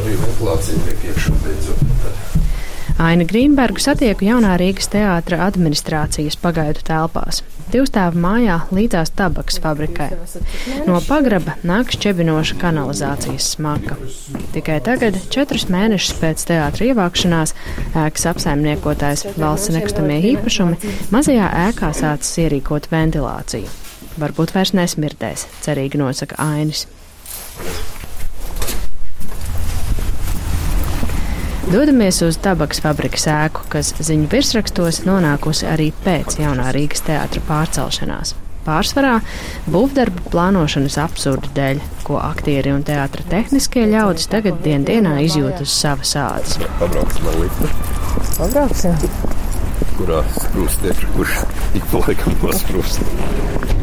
arī ventilācija tiek iekšā beidzot. Aina Grīnbergu satieku jaunā Rīgas teātra administrācijas pagaidu telpās. Divstāvu mājā līdzās tabaks fabrikai. No pagraba nāk šķebinoša kanalizācijas smaka. Tikai tagad, četrus mēnešus pēc teātra ievākšanās, ēkas apsaimniekotājs valsts nekustamie īpašumi mazajā ēkā sācis ierīkot ventilāciju. Varbūt vairs nesmirdēs, cerīgi nosaka Ainis. Dodamies uz tabaks fabrikas ēku, kas ziņu virsrakstos nonākusi arī pēc jaunā Rīgas teātra pārcelšanās. Pārsvarā būvdarbu plānošanas absurdu dēļ, ko aktieri un teātra tehniskie ļaudis tagad dien dienā izjūt uz savas ādas. Pabrauksim ar lipu. Kurā sprūst iekšā, kurš ik pa laikam nosprūst.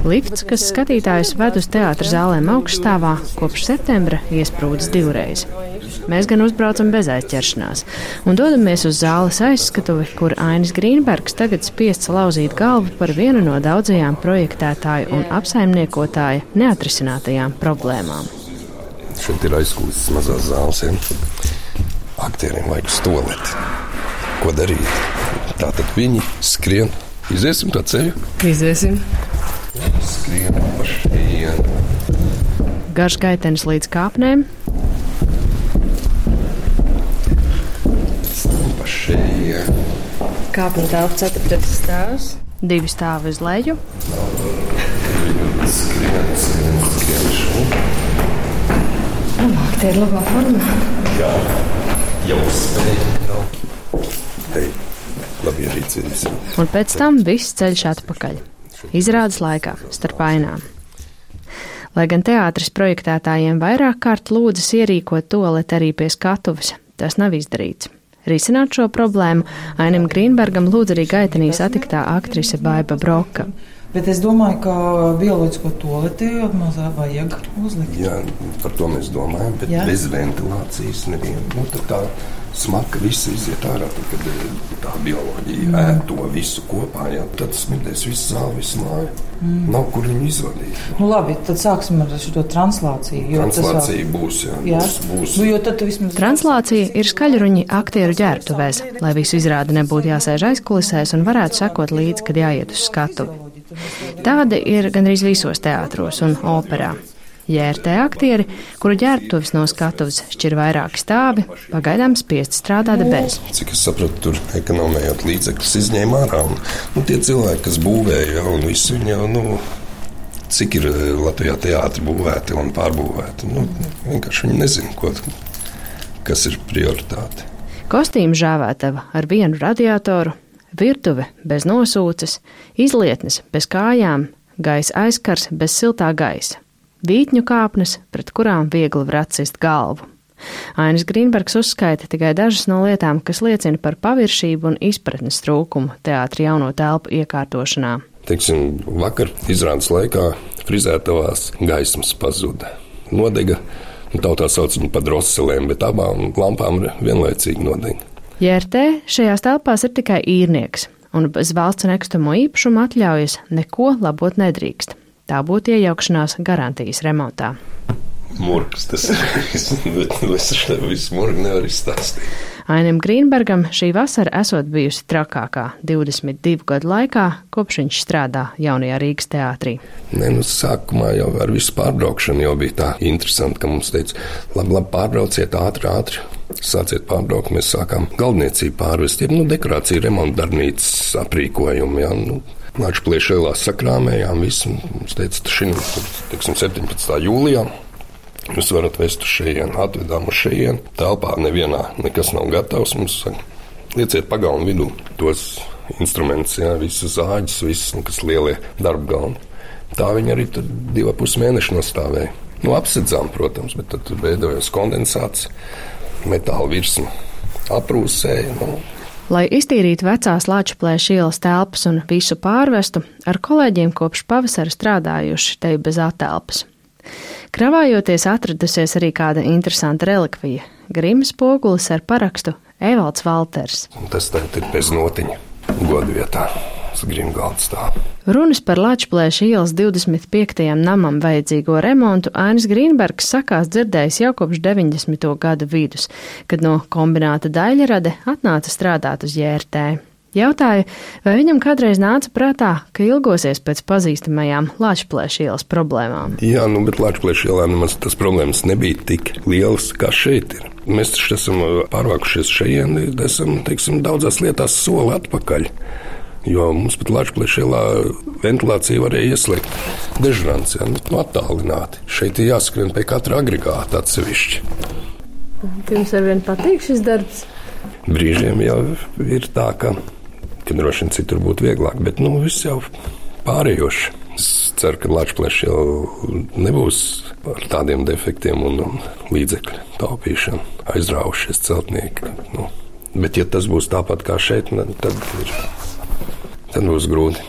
Lifts, kas skatītājus ved uz teātra zālēm augšstāvā, kopš septembra iesprūdis divreiz. Mēs gan uzbraucam bez aizķeršanās un dodamies uz zāles aizskatuvi, kur Ainis Grīnbergs tagad spiests lauzīt galvu par vienu no daudzajām projektētāju un apsaimniekotāja neatrisinātajām problēmām. Šeit ir aizkulisēs mazās zāles. Ja? Aktieriem vajag uz toleti. Ko darīt? Tātad viņi skrien. Iziesim to ceļu. Iziesim. Skrien pa šejienu. Garš gaitenis līdz kāpnēm. Pa šejienu. Kāpņu telpa ceturtais stāvs. Divi stāvi uz leju. Skrien, skrien, skrien šo. Labāk, tie ir labā formā. Jā, jau spēj. Hei labi ierīcīties. Un pēc tam viss ceļš atpakaļ. Izrādes laikā starp ainām. Lai gan teātris projektētājiem vairāk kārt lūdzas ierīkot toaleti arī pie skatuves, tas nav izdarīts. Risināt šo problēmu Ainam Grīnbergam lūdz arī gaitenī satiktā aktrise Baiba Broka. Bet es domāju, ka bioloģisko toleti mazā vajag uzlikt. Jā, par to mēs domājam, bet Jā. bez ventilācijas nevienu. Nu, tā smaka viss iziet ārā, tad, kad eh, tā bioloģija mm. ēd to visu kopā, jā, tad smirdēs visu zāli, visu māju. Mm. Nav kur viņu izvadīt. Nu, labi, tad sāksim ar šo translāciju. Translācija vēl... būs, jā, jā. Būs, būs. Nu, jo tad vismaz... Translācija ir skaļruņi aktieru ģērbtuvēs, lai visu izrādi nebūtu jāsēž aizkulisēs un varētu sekot līdzi, kad jāiet uz skatu. Tāda ir gandrīz visos teātros un operā. JRT aktieri, kuru ģērbtuves no skatuves šķir vairāki stāvi, pagaidām spiest strādāt bez. Cik es sapratu, tur ekonomējot līdzekļus izņēma ārā. Un, nu, tie cilvēki, kas būvēja un visu viņu jau, nu, cik ir eh, Latvijā teātri būvēti un pārbūvēti. Nu, vienkārši viņi nezina, ko, kas ir prioritāte. Kostīmu žāvētava ar vienu radiatoru, virtuve bez nosūces, izlietnes bez kājām, gaisa aizkars bez siltā gaisa vītņu kāpnes, pret kurām viegli var atsist galvu. Ainis Grīnbergs uzskaita tikai dažas no lietām, kas liecina par paviršību un izpratnes trūkumu teātra jauno telpu iekārtošanā. Teiksim, vakar izrādes laikā frizētavās gaismas pazuda. Nodega, nu, tautā sauc viņu par droselēm, bet abām lampām vienlaicīgi nodega. JRT šajās telpās ir tikai īrnieks, un bez valsts nekustamo īpašumu atļaujas neko labot nedrīkst. Tā būtu iejaukšanās garantijas remontā. Murgs tas ir. Es visu murgu nevaru izstāstīt. Ainim Grīnbergam šī vasara esot bijusi trakākā 22 gadu laikā, kopš viņš strādā jaunajā Rīgas teātrī. Nē, nu, sākumā jau ar visu pārbraukšanu jau bija tā interesanti, ka mums teica, labi, labi pārbrauciet ātri, ātri. Sāciet pārbraukt, mēs sākām galvniecību pārvest, jeb nu, dekorāciju, remontu darbnīcas aprīkojumu. Jā, nu, Nāču pliešēlā sakrāmējām visu. Mums teica, šim, tiksim, 17. jūlijā jūs varat vest uz šejienu. Atvedām uz šejienu. Telpā nevienā nekas nav gatavs. Mums saka, lieciet pagalmu vidū tos instrumentus, jā, visas zāģis, visas, nu, kas lielie darba galni. Tā viņi arī tur divu pus mēnešu nostāvēja. Nu, apsedzām, protams, bet tad veidojās kondensāts, metāla virsma aprūsēja. Nu, Lai iztīrītu vecās Latvijas ielas telpas un visu pārvestu, ar kolēģiem kopš pavasara strādājuši te bez atelpas. Kravājoties atradusies arī kāda interesanta relikvija - grimas pogulis ar parakstu Evalds Valters. Tas tagad ir bez notiņa godu vietā. Runas par Latvijas ielas 25. namam vajadzīgo remontu Ainis Grīnbergs sakās dzirdējis jau kopš 90. gadu vidus, kad no kombināta daļrade atnāca strādāt uz JRT. Jautāju, vai viņam kādreiz nāca prātā, ka ilgosies pēc pazīstamajām Latvijas ielas problēmām. Jā, nu, bet Latvijas ielā nemaz tas problēmas nebija tik lielas, kā šeit ir. Mēs taču esam pārvākušies šeit, esam teiksim, daudzās lietās soli atpakaļ. Jo mums pat Latvijas ielā ventilācija varēja ieslēgt dežurants, ja, nu, attālināti. Šeit ir jāskrien pie katra agregāta atsevišķi. Jums ar vienu patīk šis darbs? Brīžiem jau ir tā, ka ka droši vien citur būtu vieglāk, bet nu, viss jau pārējoši. Es ceru, ka Latvijas jau nebūs ar tādiem defektiem un, un līdzekļu taupīšanu aizraujušies celtnieki. Nu, bet, ja tas būs tāpat kā šeit, tad, ir, tad būs grūti.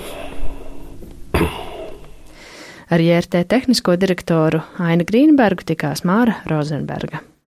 Ar JRT tehnisko direktoru Aina Grīnbergu tikās Māra Rozenberga.